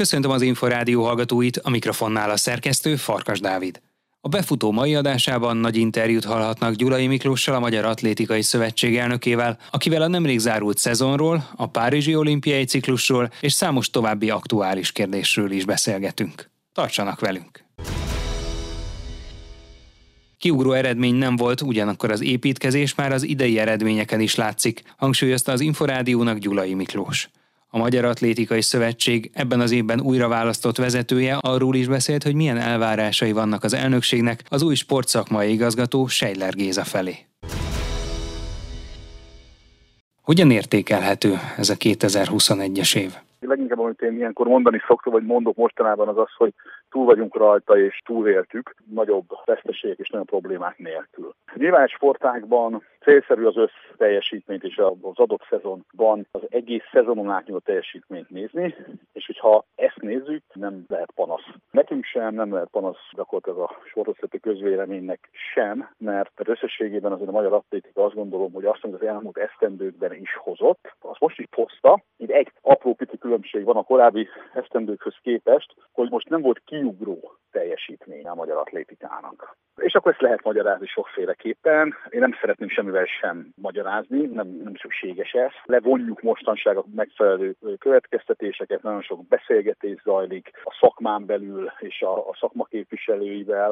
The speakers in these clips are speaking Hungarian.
Köszöntöm az Inforádió hallgatóit, a mikrofonnál a szerkesztő Farkas Dávid. A befutó mai adásában nagy interjút hallhatnak Gyulai Miklóssal, a Magyar Atlétikai Szövetség elnökével, akivel a nemrég zárult szezonról, a Párizsi olimpiai ciklusról és számos további aktuális kérdésről is beszélgetünk. Tartsanak velünk! Kiugró eredmény nem volt, ugyanakkor az építkezés már az idei eredményeken is látszik, hangsúlyozta az Inforádiónak Gyulai Miklós. A Magyar Atlétikai Szövetség ebben az évben újra választott vezetője arról is beszélt, hogy milyen elvárásai vannak az elnökségnek az új sportszakmai igazgató Sejler Géza felé. Hogyan értékelhető ez a 2021-es év? Leginkább, amit én ilyenkor mondani szoktam, vagy mondok mostanában, az az, hogy túl vagyunk rajta és túléltük, nagyobb veszteségek és nagyon problémák nélkül. Nyilván sportákban célszerű az összteljesítményt és az adott szezonban az egész szezonon átnyúló teljesítményt nézni, és hogyha ezt nézzük, nem lehet panasz. Nekünk sem, nem lehet panasz gyakorlatilag a sportoszleti közvéleménynek sem, mert összességében azért a magyar atlétika azt gondolom, hogy azt, amit az elmúlt esztendőkben is hozott, az most is hozta. Itt egy apró pici különbség van a korábbi esztendőkhöz képest, hogy most nem volt kiugró teljesítmény a magyar atlétikának. És akkor ezt lehet magyarázni sokféleképpen. Én nem szeretném semmivel sem magyarázni, nem, nem szükséges ez. Levonjuk mostanság a megfelelő következtetéseket, nagyon sok beszélgetés zajlik a szakmán belül és a, a szakma.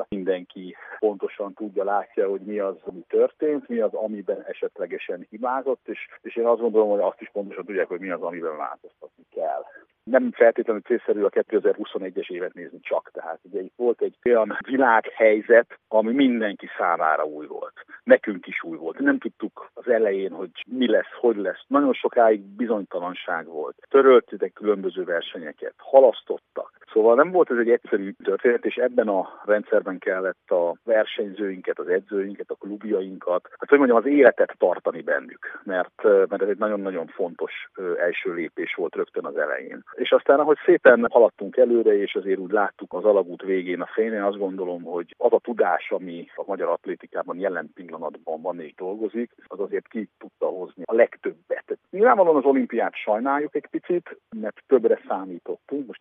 Mindenki pontosan tudja, látja, hogy mi az, ami történt, mi az, amiben esetlegesen hibázott, és, és én azt gondolom, hogy azt is pontosan tudják, hogy mi az, amiben változtatni kell nem feltétlenül célszerű a 2021-es évet nézni csak. Tehát ugye volt egy olyan világhelyzet, ami mindenki számára új volt. Nekünk is új volt. Nem tudtuk az elején, hogy mi lesz, hogy lesz. Nagyon sokáig bizonytalanság volt. Töröltek különböző versenyeket, halasztottak. Szóval nem volt ez egy egyszerű történet, és ebben a rendszerben kellett a versenyzőinket, az edzőinket, a klubjainkat, hát hogy mondjam, az életet tartani bennük, mert, mert ez egy nagyon-nagyon fontos első lépés volt rögtön az elején. És aztán, ahogy szépen haladtunk előre, és azért úgy láttuk az alagút végén a fényen, azt gondolom, hogy az a tudás, ami a magyar atlétikában jelen pillanatban van és dolgozik, az azért ki tudta hozni a legtöbbet. Nyilvánvalóan az olimpiát sajnáljuk egy picit, mert többre számítottunk, most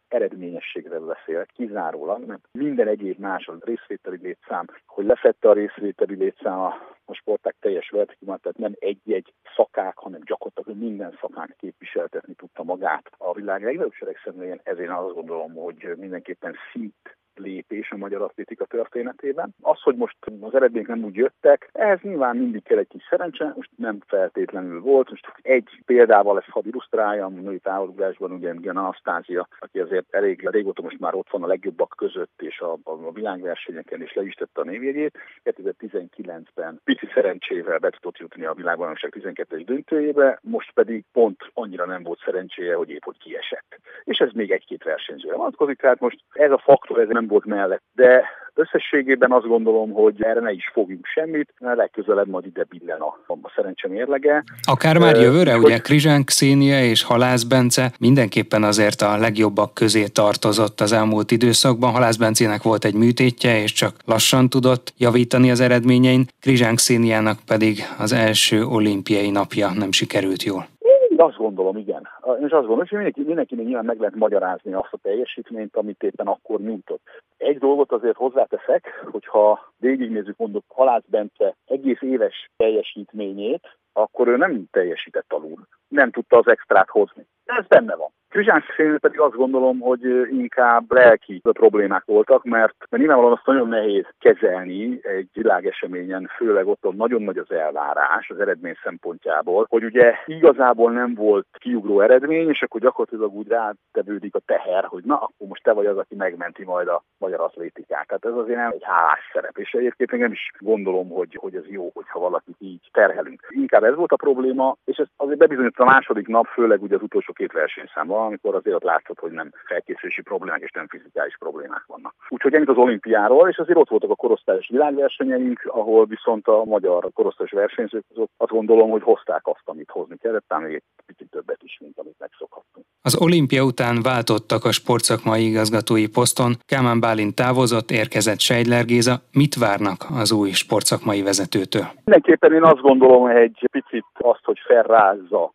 eredményességre beszélek, kizárólag, mert minden egyéb más a részvételi létszám, hogy lefette a részvételi létszám a a sporták teljes vertikumát, tehát nem egy-egy szakák, hanem gyakorlatilag minden szakák képviseltetni tudta magát a világ legnagyobb seregszemléjén. Ezért azt gondolom, hogy mindenképpen szint lépés a magyar atlétika történetében. Az, hogy most az eredmények nem úgy jöttek, ehhez nyilván mindig kell egy kis szerencse, most nem feltétlenül volt. Most egy példával ezt hadd illusztráljam, női távolugrásban ugye Gen Anasztázia, aki azért elég régóta most már ott van a legjobbak között, és a, a világversenyeken is le is tette a névjegyét. 2019-ben pici szerencsével be tudott jutni a világbajnokság 12-es döntőjébe, most pedig pont annyira nem volt szerencséje, hogy épp hogy kiesett. És ez még egy-két versenyzőre vonatkozik, tehát most ez a faktor, ez nem volt mellett. De összességében azt gondolom, hogy erre ne is fogjunk semmit, mert legközelebb majd ide billen a, a szerencse mérlege. Akár már jövőre, uh, ugye Krizsán Xénia és Halász Bence mindenképpen azért a legjobbak közé tartozott az elmúlt időszakban. Halász Bencének volt egy műtétje, és csak lassan tudott javítani az eredményein, Krizsán Xéniának pedig az első olimpiai napja nem sikerült jól. Én azt gondolom, igen. Én is azt gondolom, hogy mindenki, mindenkinek nyilván meg lehet magyarázni azt a teljesítményt, amit éppen akkor nyújtott. Egy dolgot azért hozzáteszek, hogyha végignézzük mondjuk Halász Bence egész éves teljesítményét, akkor ő nem teljesített alul. Nem tudta az extrát hozni. Ez benne van. Krizsán pedig azt gondolom, hogy inkább lelki problémák voltak, mert, mert nyilvánvalóan azt nagyon nehéz kezelni egy világeseményen, főleg ott nagyon nagy az elvárás az eredmény szempontjából, hogy ugye igazából nem volt kiugró eredmény, és akkor gyakorlatilag úgy rátevődik a teher, hogy na, akkor most te vagy az, aki megmenti majd a magyar atlétikát. Tehát ez azért nem egy hálás szerep, és egyébként nem is gondolom, hogy, hogy ez jó, hogyha valakit így terhelünk. Inkább ez volt a probléma, és ez azért bebizonyított a második nap, főleg ugye az utolsó két versenyszámban amikor azért ott látszott, hogy nem felkészülési problémák és nem fizikális problémák vannak. Úgyhogy ennyit az olimpiáról, és azért ott voltak a korosztályos világversenyeink, ahol viszont a magyar korosztályos versenyzők azok azt gondolom, hogy hozták azt, amit hozni kellett, talán még egy picit többet is, mint amit megszokhattunk. Az olimpia után váltottak a sportszakmai igazgatói poszton, Kálmán Bálint távozott, érkezett Sejdler Géza. Mit várnak az új sportszakmai vezetőtől? Mindenképpen én azt gondolom, hogy egy picit azt, hogy felrázza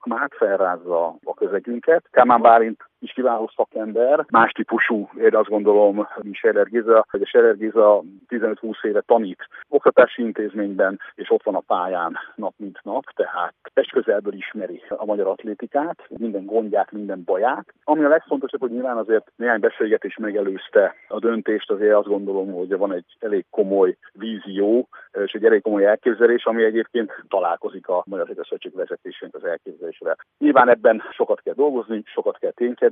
szakmát, felrázza a közegünket. Kálmán Bálint is kiváló szakember, más típusú, én azt gondolom, mint Scheller Giza, hogy a Scheller Giza 15-20 éve tanít oktatási intézményben, és ott van a pályán nap mint nap, tehát test közelből ismeri a magyar atlétikát, minden gondját, minden baját. Ami a legfontosabb, hogy nyilván azért néhány beszélgetés megelőzte a döntést, azért azt gondolom, hogy van egy elég komoly vízió, és egy elég komoly elképzelés, ami egyébként találkozik a Magyar Szövetség vezetésének az elképzelésével. Nyilván ebben sokat kell dolgozni, sokat kell ténykedni,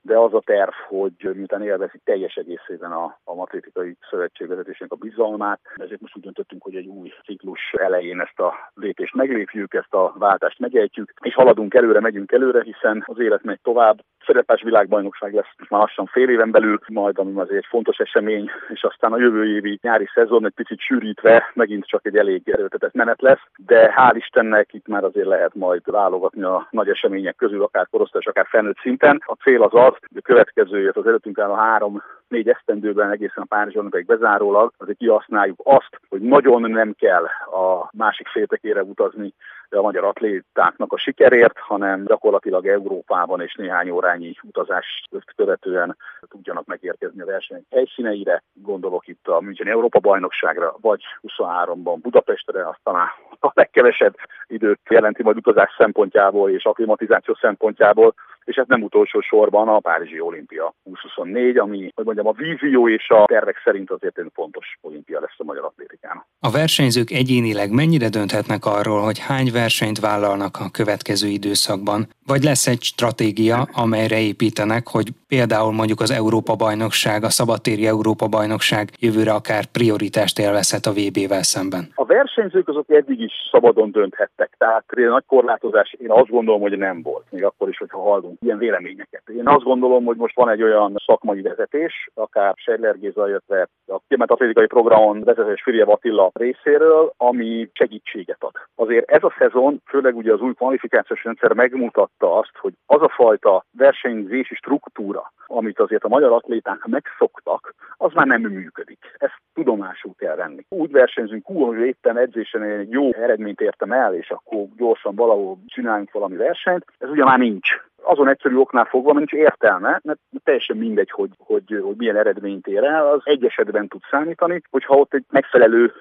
de az a terv, hogy miután élvezik teljes egészében a, a Matlétikai Szövetség a bizalmát, ezért most úgy döntöttünk, hogy egy új ciklus elején ezt a lépést meglépjük, ezt a váltást megejtjük, és haladunk előre, megyünk előre, hiszen az élet megy tovább, szerepes világbajnokság lesz már lassan fél éven belül, majd ami azért fontos esemény, és aztán a jövő évi nyári szezon egy picit sűrítve megint csak egy elég erőtetett menet lesz, de hál' Istennek itt már azért lehet majd válogatni a nagy események közül, akár korosztályos, akár felnőtt szinten. A cél az az, hogy a következő, az előttünk álló három négy esztendőben egészen a Párizs olimpiai bezárólag, azért kihasználjuk azt, hogy nagyon nem kell a másik féltekére utazni a magyar atlétáknak a sikerért, hanem gyakorlatilag Európában és néhány órányi utazás követően tudjanak megérkezni a verseny helyszíneire. Gondolok itt a München Európa bajnokságra, vagy 23-ban Budapestre, aztán a legkevesebb időt jelenti majd utazás szempontjából és akklimatizáció szempontjából, és ez nem utolsó sorban a Párizsi olimpia 2024, ami, hogy mondjam, a vízió és a tervek szerint azért egy fontos olimpia lesz a magyar atlétikának. A versenyzők egyénileg mennyire dönthetnek arról, hogy hány versenyt vállalnak a következő időszakban? Vagy lesz egy stratégia, amelyre építenek, hogy például mondjuk az Európa-bajnokság, a szabadtéri Európa-bajnokság jövőre akár prioritást élvezhet a VB-vel szemben? A versenyzők azok eddig is szabadon dönthettek, tehát nagy korlátozás én azt gondolom, hogy nem volt, még akkor is, hogyha hallunk ilyen véleményeket. Én azt gondolom, hogy most van egy olyan szakmai vezetés, akár Sedler Géza, illetve a kiemelt atlétikai programon vezetés Firjev Attila részéről, ami segítséget ad. Azért ez a szezon, főleg ugye az új kvalifikációs rendszer megmutatta azt, hogy az a fajta versenyzési struktúra, amit azért a magyar atléták megszoktak, az már nem működik. Ezt tudomásul kell venni. Úgy versenyzünk, hú, hogy éppen edzésen egy jó eredményt értem el, és akkor gyorsan valahol csináljunk valami versenyt, ez ugye már nincs azon egyszerű oknál fogva, mert nincs értelme, mert teljesen mindegy, hogy, hogy, hogy milyen eredményt ér el, az egy esetben tud számítani, hogyha ott egy megfelelő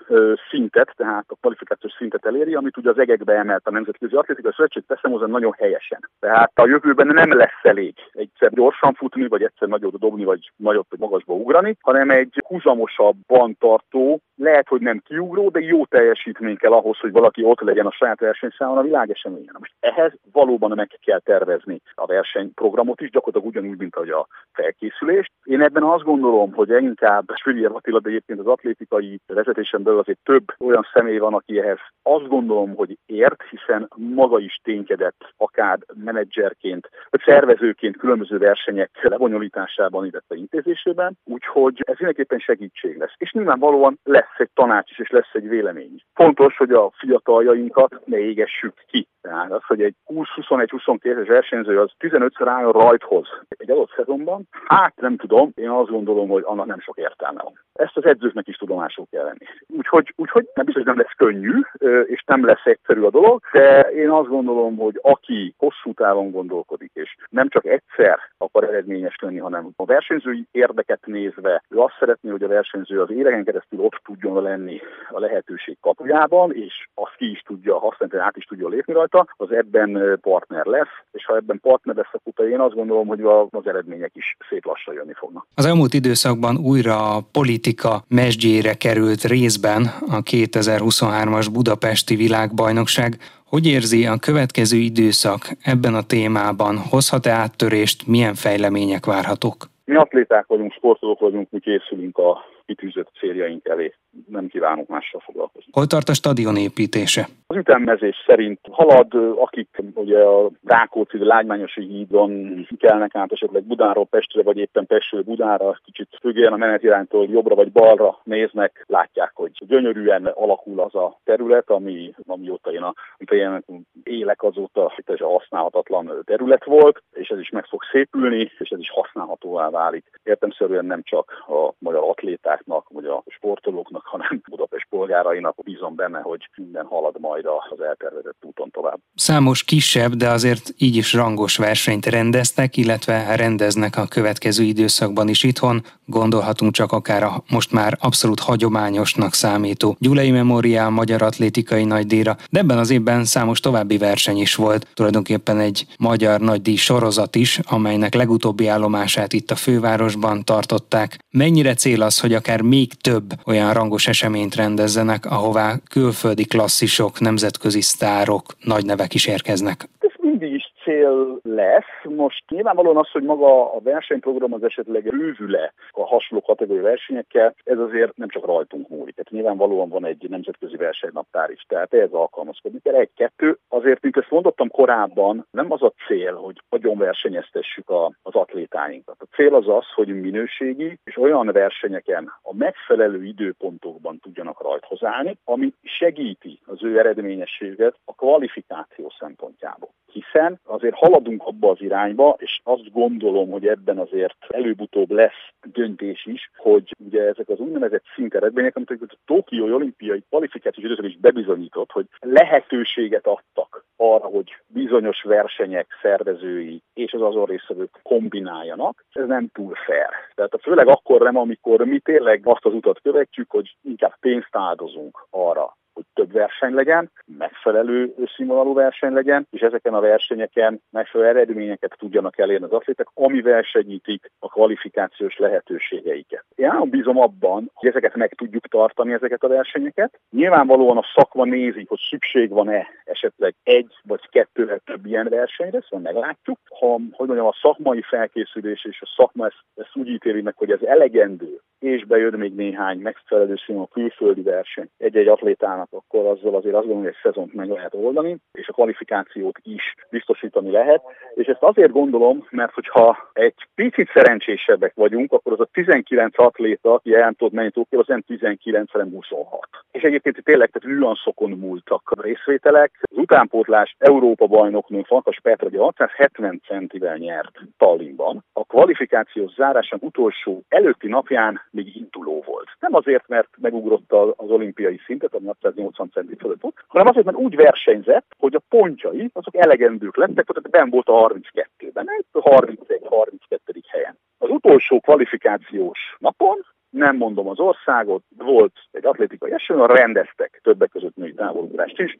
szintet, tehát a kvalifikációs szintet eléri, amit ugye az egekbe emelt a Nemzetközi Atlétikai Szövetség, teszem hozzá nagyon helyesen. Tehát a jövőben nem lesz elég egyszer gyorsan futni, vagy egyszer nagyot dobni, vagy nagyot vagy magasba ugrani, hanem egy húzamosabban tartó, lehet, hogy nem kiugró, de jó teljesítmény kell ahhoz, hogy valaki ott legyen a saját versenyszámon a világeseményen. Most ehhez valóban meg kell tervezni a versenyprogramot is, gyakorlatilag ugyanúgy, mint ahogy a felkészülést. Én ebben azt gondolom, hogy inkább Sülyer Attila, de egyébként az atlétikai vezetésen belül azért több olyan személy van, aki ehhez azt gondolom, hogy ért, hiszen maga is ténykedett akár menedzserként, vagy szervezőként különböző versenyek lebonyolításában, illetve intézésében, úgyhogy ez mindenképpen segítség lesz. És nyilvánvalóan lesz egy tanács is, és lesz egy vélemény. Fontos, hogy a fiataljainkat ne égessük ki. Tehát az, hogy egy 20-21-22-es versenyző az 15-ször álljon rajthoz egy adott szezonban, hát nem tudom, én azt gondolom, hogy annak nem sok értelme van. Ezt az edzőknek is tudomásul kell venni. Úgyhogy, úgyhogy nem biztos, hogy nem lesz könnyű, és nem lesz egyszerű a dolog, de én azt gondolom, hogy aki hosszú távon gondolkodik, és nem csak egyszer akar eredményes lenni, hanem a versenyzői érdeket nézve, ő azt szeretné, hogy a versenyző az éveken keresztül ott tudjon lenni a lehetőség kapujában, és azt ki is tudja használni, át is tudja lépni rajta, az ebben partner lesz, és ha ebben partner lesz, akkor én azt gondolom, hogy az eredmények is szép lassan jönni fognak. Az elmúlt időszakban újra a politika mesdjére került részben a 2023-as Budapesti világbajnokság. Hogy érzi a következő időszak ebben a témában? Hozhat-e áttörést? Milyen fejlemények várhatók? Mi atléták vagyunk, sportolók vagyunk, mi készülünk a kitűzött céljaink elé. Nem kívánunk mással foglalkozni. Hol tart a stadion építése? Az ütemmezés szerint halad, akik ugye a Rákóczi Lágymányosi hídon kelnek át esetleg Budáról Pestre, vagy éppen Pestről Budára, kicsit függően a menetiránytól jobbra vagy balra néznek, látják, hogy gyönyörűen alakul az a terület, ami, amióta én a, én élek azóta ez a használhatatlan terület volt, és ez is meg fog szépülni, és ez is használhatóvá válik. Értemszerűen nem csak a magyar atléták atlétáknak, vagy a sportolóknak, hanem Budapest polgárainak bízom benne, hogy minden halad majd az eltervezett úton tovább. Számos kisebb, de azért így is rangos versenyt rendeztek, illetve rendeznek a következő időszakban is itthon. Gondolhatunk csak akár a most már abszolút hagyományosnak számító Gyulai Memoriál Magyar Atlétikai Nagydíjra, de ebben az évben számos további verseny is volt, tulajdonképpen egy magyar nagydíj sorozat is, amelynek legutóbbi állomását itt a fővárosban tartották. Mennyire cél az, hogy akár még több olyan rangos eseményt rendezzenek, ahová külföldi klasszisok, nemzetközi sztárok, nagy nevek is érkeznek? Ez mindig is cél lesz. Most nyilvánvalóan az, hogy maga a versenyprogram az esetleg bővül-e a hasonló kategóriai versenyekkel, ez azért nem csak rajtunk múlik. Tehát nyilvánvalóan van egy nemzetközi versenynaptár is, tehát ehhez alkalmazkodni kell. Egy-kettő, azért, mint ezt mondottam korábban, nem az a cél, hogy nagyon versenyeztessük a, az atlétáinkat. A cél az az, hogy minőségi és olyan versenyeken a megfelelő időpontokban tudjanak rajthoz állni, ami segíti az ő eredményességet a kvalifikáció szempontjából. Hiszen azért haladunk abba az irányba, és azt gondolom, hogy ebben azért előbb-utóbb lesz döntés is, hogy ugye ezek az úgynevezett szinteredmények, amit a Tokiói olimpiai kvalifikációs időszak is bebizonyított, hogy lehetőséget adtak arra, hogy bizonyos versenyek szervezői és az azon részvevők kombináljanak, ez nem túl fair. Tehát főleg akkor nem, amikor mi tényleg azt az utat követjük, hogy inkább pénzt áldozunk arra, hogy több verseny legyen, megfelelő színvonalú verseny legyen, és ezeken a versenyeken megfelelő eredményeket tudjanak elérni az atlétek, amivel segítik a kvalifikációs lehetőségeiket. Én nagyon bízom abban, hogy ezeket meg tudjuk tartani, ezeket a versenyeket. Nyilvánvalóan a szakma nézi, hogy szükség van-e esetleg egy vagy kettővel több ilyen versenyre, szóval meglátjuk. Ha, hogy mondjam, a szakmai felkészülés és a szakma ezt, ezt úgy ítéli meg, hogy ez elegendő, és bejön még néhány megfelelő színvonalú külföldi verseny egy-egy atlétának csinálnak, akkor azzal azért azt gondolom, hogy egy szezont meg lehet oldani, és a kvalifikációt is biztosítani lehet. És ezt azért gondolom, mert hogyha egy picit szerencsésebbek vagyunk, akkor az a 19 atléta, aki el tud menni Tokió, az nem 19, hanem 26. És egyébként tényleg tehát nüanszokon múltak a részvételek. Az utánpótlás Európa bajnoknő Fantas Petra, ugye 670 centivel nyert Tallinnban. A kvalifikáció zárásán utolsó előtti napján még induló volt. Nem azért, mert megugrott az olimpiai szintet, ami 180 centi fölött volt, hanem azért, mert úgy versenyzett, hogy a pontjai azok elegendők lettek, tehát ben volt a 32-ben, a 31-32. helyen. Az utolsó kvalifikációs napon nem mondom az országot, volt egy atlétikai esemény, rendeztek többek között női távolugrást is,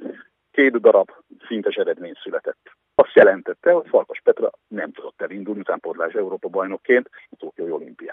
két darab szintes eredmény született. Azt jelentette, hogy Farkas Petra nem tudott elindulni utánpótlás Európa bajnokként a Tokiói olimpián.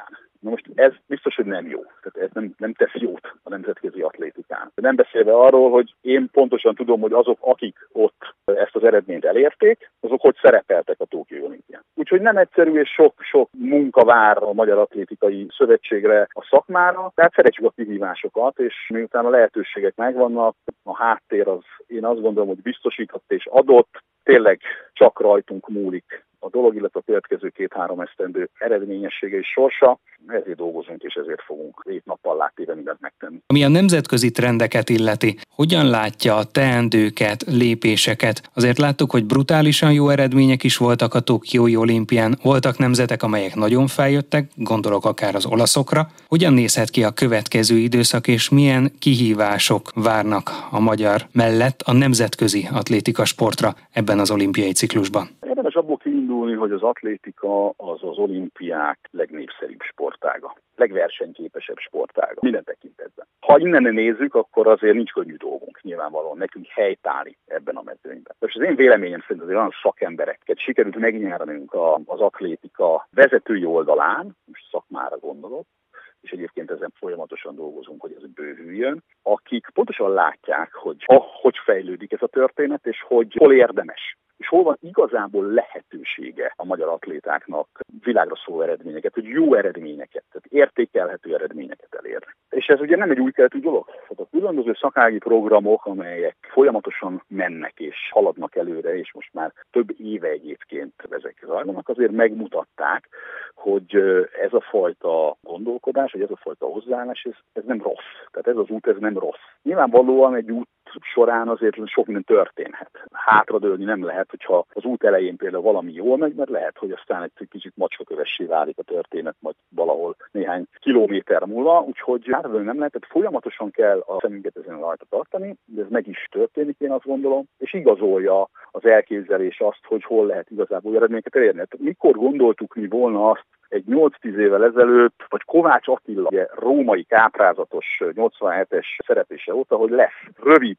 Na most ez biztos, hogy nem jó. Tehát ez nem, nem tesz jót a nemzetközi atlétikán. Nem beszélve arról, hogy én pontosan tudom, hogy azok, akik ott ezt az eredményt elérték, azok hogy szerepeltek a Tokiói olimpián. Úgyhogy nem egyszerű és sok-sok munka vár a Magyar Atlétikai Szövetségre, a szakmára, tehát szeretjük a kihívásokat, és miután a lehetőségek megvannak, a háttér az én azt gondolom, hogy biztosított és adott, tényleg csak rajtunk múlik a dolog, illetve a következő két-három esztendő eredményessége és sorsa. Ezért dolgozunk, és ezért fogunk hét nappal látéve mindent megtenni. Ami a nemzetközi trendeket illeti, hogyan látja a teendőket, lépéseket? Azért láttuk, hogy brutálisan jó eredmények is voltak a Tokiói olimpián. Voltak nemzetek, amelyek nagyon feljöttek, gondolok akár az olaszokra. Hogyan nézhet ki a következő időszak, és milyen kihívások várnak a magyar mellett a nemzetközi atlétika sportra ebben az olimpiai ciklusban? Érdemes abból kiindulni, hogy az atlétika az az olimpiák legnépszerűbb sportága, legversenyképesebb sportága, minden tekintetben. Ha innen nézzük, akkor azért nincs könnyű dolgunk nyilvánvalóan nekünk helytállni ebben a mezőnyben. És az én véleményem szerint azért olyan szakembereket sikerült megnyernünk az atlétika vezetői oldalán, most szakmára gondolok, és egyébként ezen folyamatosan dolgozunk, hogy ez bővüljön, akik pontosan látják, hogy hogy fejlődik ez a történet, és hogy hol érdemes és hol van igazából lehetősége a magyar atlétáknak világra szóló eredményeket, hogy jó eredményeket, tehát értékelhető eredményeket elérni. És ez ugye nem egy új keletű dolog. Tehát a különböző szakági programok, amelyek folyamatosan mennek és haladnak előre, és most már több éve egyébként ezek zajlanak, azért megmutatták, hogy ez a fajta gondolkodás, vagy ez a fajta hozzáállás, ez, ez nem rossz. Tehát ez az út, ez nem rossz. Nyilvánvalóan egy út során azért sok minden történhet. Hátradőlni nem lehet, hogyha az út elején például valami jól megy, mert lehet, hogy aztán egy kicsit macskakövessé válik a történet, majd valahol néhány kilométer múlva, úgyhogy árvő nem lehet, tehát folyamatosan kell a szemünket ezen rajta tartani, de ez meg is történik, én azt gondolom, és igazolja az elképzelés azt, hogy hol lehet igazából eredményeket elérni. Hát mikor gondoltuk mi volna azt egy 8-10 évvel ezelőtt, vagy Kovács Attila, ugye, római káprázatos 87-es szerepése óta, hogy lesz rövid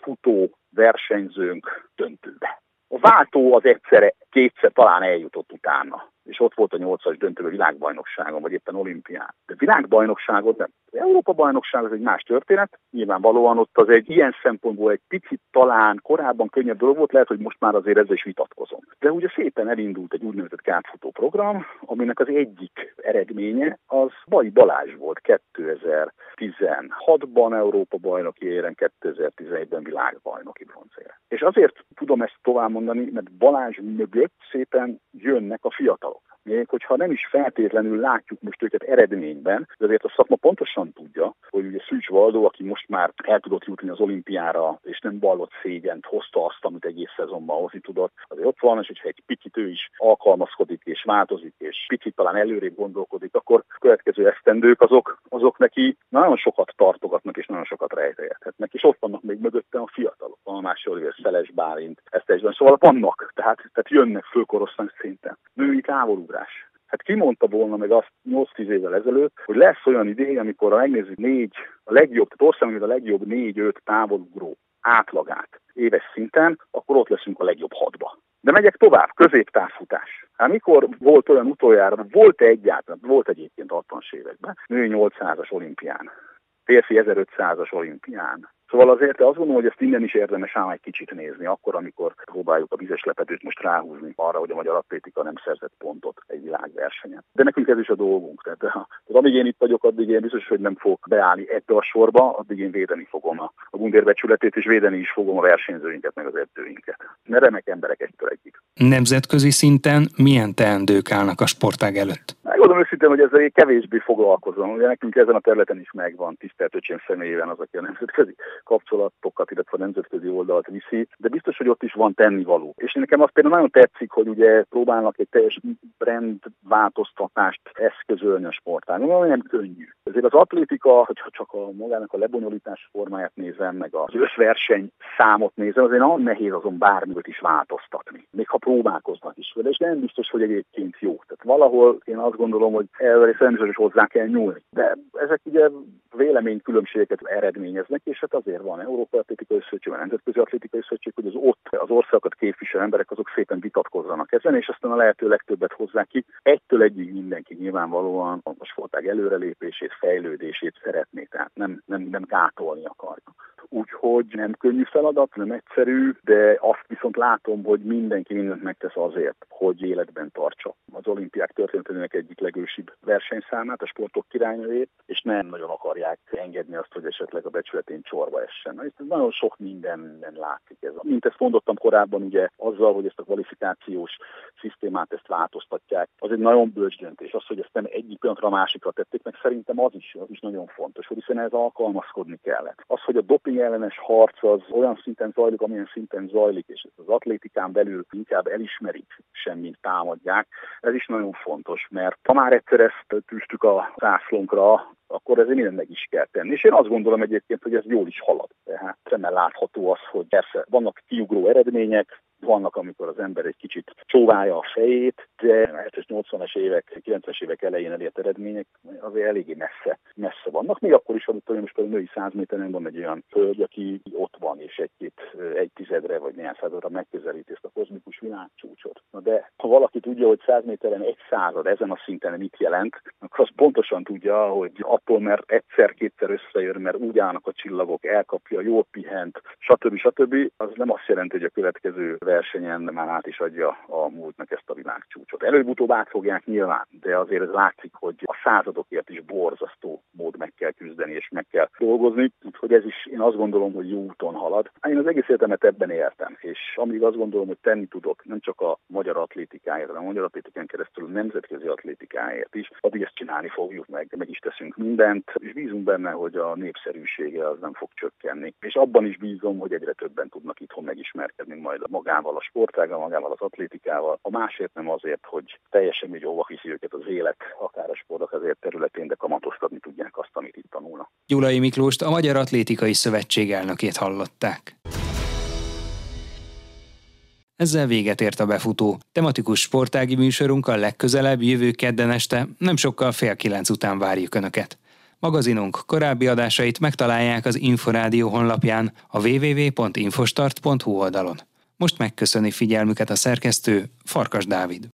futó versenyzőnk döntőbe. A váltó az egyszerre, kétszer talán eljutott utána és ott volt a nyolcas döntő világbajnokságon, vagy éppen olimpián. De világbajnokságot nem. Európa bajnokság az egy más történet, nyilvánvalóan ott az egy ilyen szempontból egy picit talán korábban könnyebb dolog volt, lehet, hogy most már azért ezzel is vitatkozom. De ugye szépen elindult egy úgynevezett kártfutó program, aminek az egyik eredménye az Baj Balázs volt 2016-ban Európa bajnoki éren, 2011-ben világbajnoki bronzére. És azért tudom ezt tovább mondani, mert Balázs mögött szépen jönnek a fiatalok még hogyha nem is feltétlenül látjuk most őket eredményben, de azért a szakma pontosan tudja, hogy ugye Szűcs Valdó, aki most már el tudott jutni az olimpiára, és nem vallott szégyent, hozta azt, amit egész szezonban hozni tudott, azért ott van, és hogyha egy picit ő is alkalmazkodik, és változik, és picit talán előrébb gondolkodik, akkor a következő esztendők azok, azok neki nagyon sokat tartogatnak, és nagyon sokat rejtegethetnek, és ott vannak még mögötte a fiatalok, a Oliver, Szeles Bálint, ezt egyben, szóval vannak, tehát, tehát jönnek fölkorosztály szinten. Női távolugrás. Hát ki mondta volna meg azt 8-10 évvel ezelőtt, hogy lesz olyan idő, amikor megnézzük négy, a legjobb, tehát országban a legjobb négy-öt távolugró átlagát éves szinten, akkor ott leszünk a legjobb hatba. De megyek tovább, középtávfutás. Hát mikor volt olyan utoljára, volt -e egyáltalán, volt egyébként 60-as években, női 800-as olimpián, férfi 1500-as olimpián, Szóval azért azt gondolom, hogy ezt innen is érdemes ám egy kicsit nézni, akkor, amikor próbáljuk a vizes lepedőt most ráhúzni arra, hogy a magyar atlétika nem szerzett pontot egy világversenyen. De nekünk ez is a dolgunk. Tehát, tehát amíg én itt vagyok, addig én biztos, hogy nem fogok beállni ebbe a sorba, addig én védeni fogom a, a gundérbecsületét, és védeni is fogom a versenyzőinket, meg az edzőinket. Mert remek emberek egytől egyik. Nemzetközi szinten milyen teendők állnak a sportág előtt? Megmondom őszintén, hogy ezzel kevésbé foglalkozom. Ugye nekünk ezen a területen is megvan tisztelt öcsém személyében az, aki a nemzetközi kapcsolatokat, illetve a nemzetközi oldalt viszi, de biztos, hogy ott is van tennivaló. És nekem az például nagyon tetszik, hogy ugye próbálnak egy teljes brand változtatást eszközölni a sportágon, nem könnyű. Ezért az atlétika, hogyha csak a magának a lebonyolítás formáját nézem, meg az összverseny számot nézem, azért nagyon nehéz azon bármit is változtatni. Még ha próbálkoznak is vele, és nem biztos, hogy egyébként jó. Tehát valahol én azt gondolom, hogy erre is hozzá kell nyúlni. De ezek ugye véleménykülönbségeket eredményeznek, és hát azért van Európai Atlétikai Szövetség, a Nemzetközi Atlétikai Szövetség, hogy az ott az országokat képviselő emberek azok szépen vitatkozzanak ezen, és aztán a lehető legtöbbet hozzák ki. Egytől egyig mindenki nyilvánvalóan a sportág előrelépését, fejlődését szeretné, tehát nem, nem, nem gátolni akarja. Úgyhogy nem könnyű feladat, nem egyszerű, de azt viszont látom, hogy mindenki mindent megtesz azért, hogy életben tartsa az olimpiák történetének egyik legősibb versenyszámát, a sportok királynőjét, és nem nagyon akarják engedni azt, hogy esetleg a becsületén csorba essen. Ez nagyon sok mindenben látszik ez. Mint ezt mondottam korábban, ugye azzal, hogy ezt a kvalifikációs szisztémát ezt változtatják, az egy nagyon bölcs döntés. Az, hogy ezt nem egyik pillanatra a másikra tették, meg szerintem az is, az is nagyon fontos, hogy hiszen ez alkalmazkodni kellett. Az, hogy a doping ellenes harc az olyan szinten zajlik, amilyen szinten zajlik, és ezt az atlétikán belül inkább elismerik, semmint támadják, ez is nagyon fontos, mert ha már egyszer ezt tűztük a zászlónkra, akkor ezért minden meg is kell tenni. És én azt gondolom egyébként, hogy ez jól is halad. Tehát szemmel látható az, hogy persze vannak kiugró eredmények, vannak, amikor az ember egy kicsit csóválja a fejét, de a 70-80-as évek, 90-es évek elején elért eredmények azért eléggé messze, messze vannak. Még akkor is hogy most a női 100 méteren van egy olyan hölgy, aki ott van, és egy-két, egy tizedre vagy néhány századra megközelíti ezt a kozmikus világcsúcsot. Na de ha valaki tudja, hogy 100 méteren egy század ezen a szinten mit jelent, akkor az pontosan tudja, hogy attól, mert egyszer-kétszer összejön, mert úgy állnak a csillagok, elkapja, jól pihent, stb. stb. az nem azt jelenti, hogy a következő versenyen már át is adja a múltnak ezt a világcsúcsot. Előbb-utóbb át fogják nyilván, de azért ez látszik, hogy a századokért is borzasztó mód meg kell küzdeni és meg kell dolgozni, úgyhogy ez is én azt gondolom, hogy jó úton halad. Én az egész életemet ebben éltem, és amíg azt gondolom, hogy tenni tudok, nem csak a magyar atlétikáért, hanem a magyar atlétikán keresztül a nemzetközi atlétikáért is, addig ezt csinálni fogjuk meg, meg is teszünk mindent, és bízunk benne, hogy a népszerűsége az nem fog csökkenni. És abban is bízom, hogy egyre többen tudnak itthon megismerkedni majd a magát magával a sportággal, magával az atlétikával, a másért nem azért, hogy teljesen így óva hiszi őket az élet, akár a sportok azért területén, de kamatoztatni tudják azt, amit itt tanulnak. Gyulai Miklóst a Magyar Atlétikai Szövetség elnökét hallották. Ezzel véget ért a befutó. Tematikus sportági műsorunkkal legközelebb jövő kedden este, nem sokkal fél kilenc után várjuk Önöket. Magazinunk korábbi adásait megtalálják az Inforádió honlapján a www.infostart.hu oldalon. Most megköszöni figyelmüket a szerkesztő Farkas Dávid.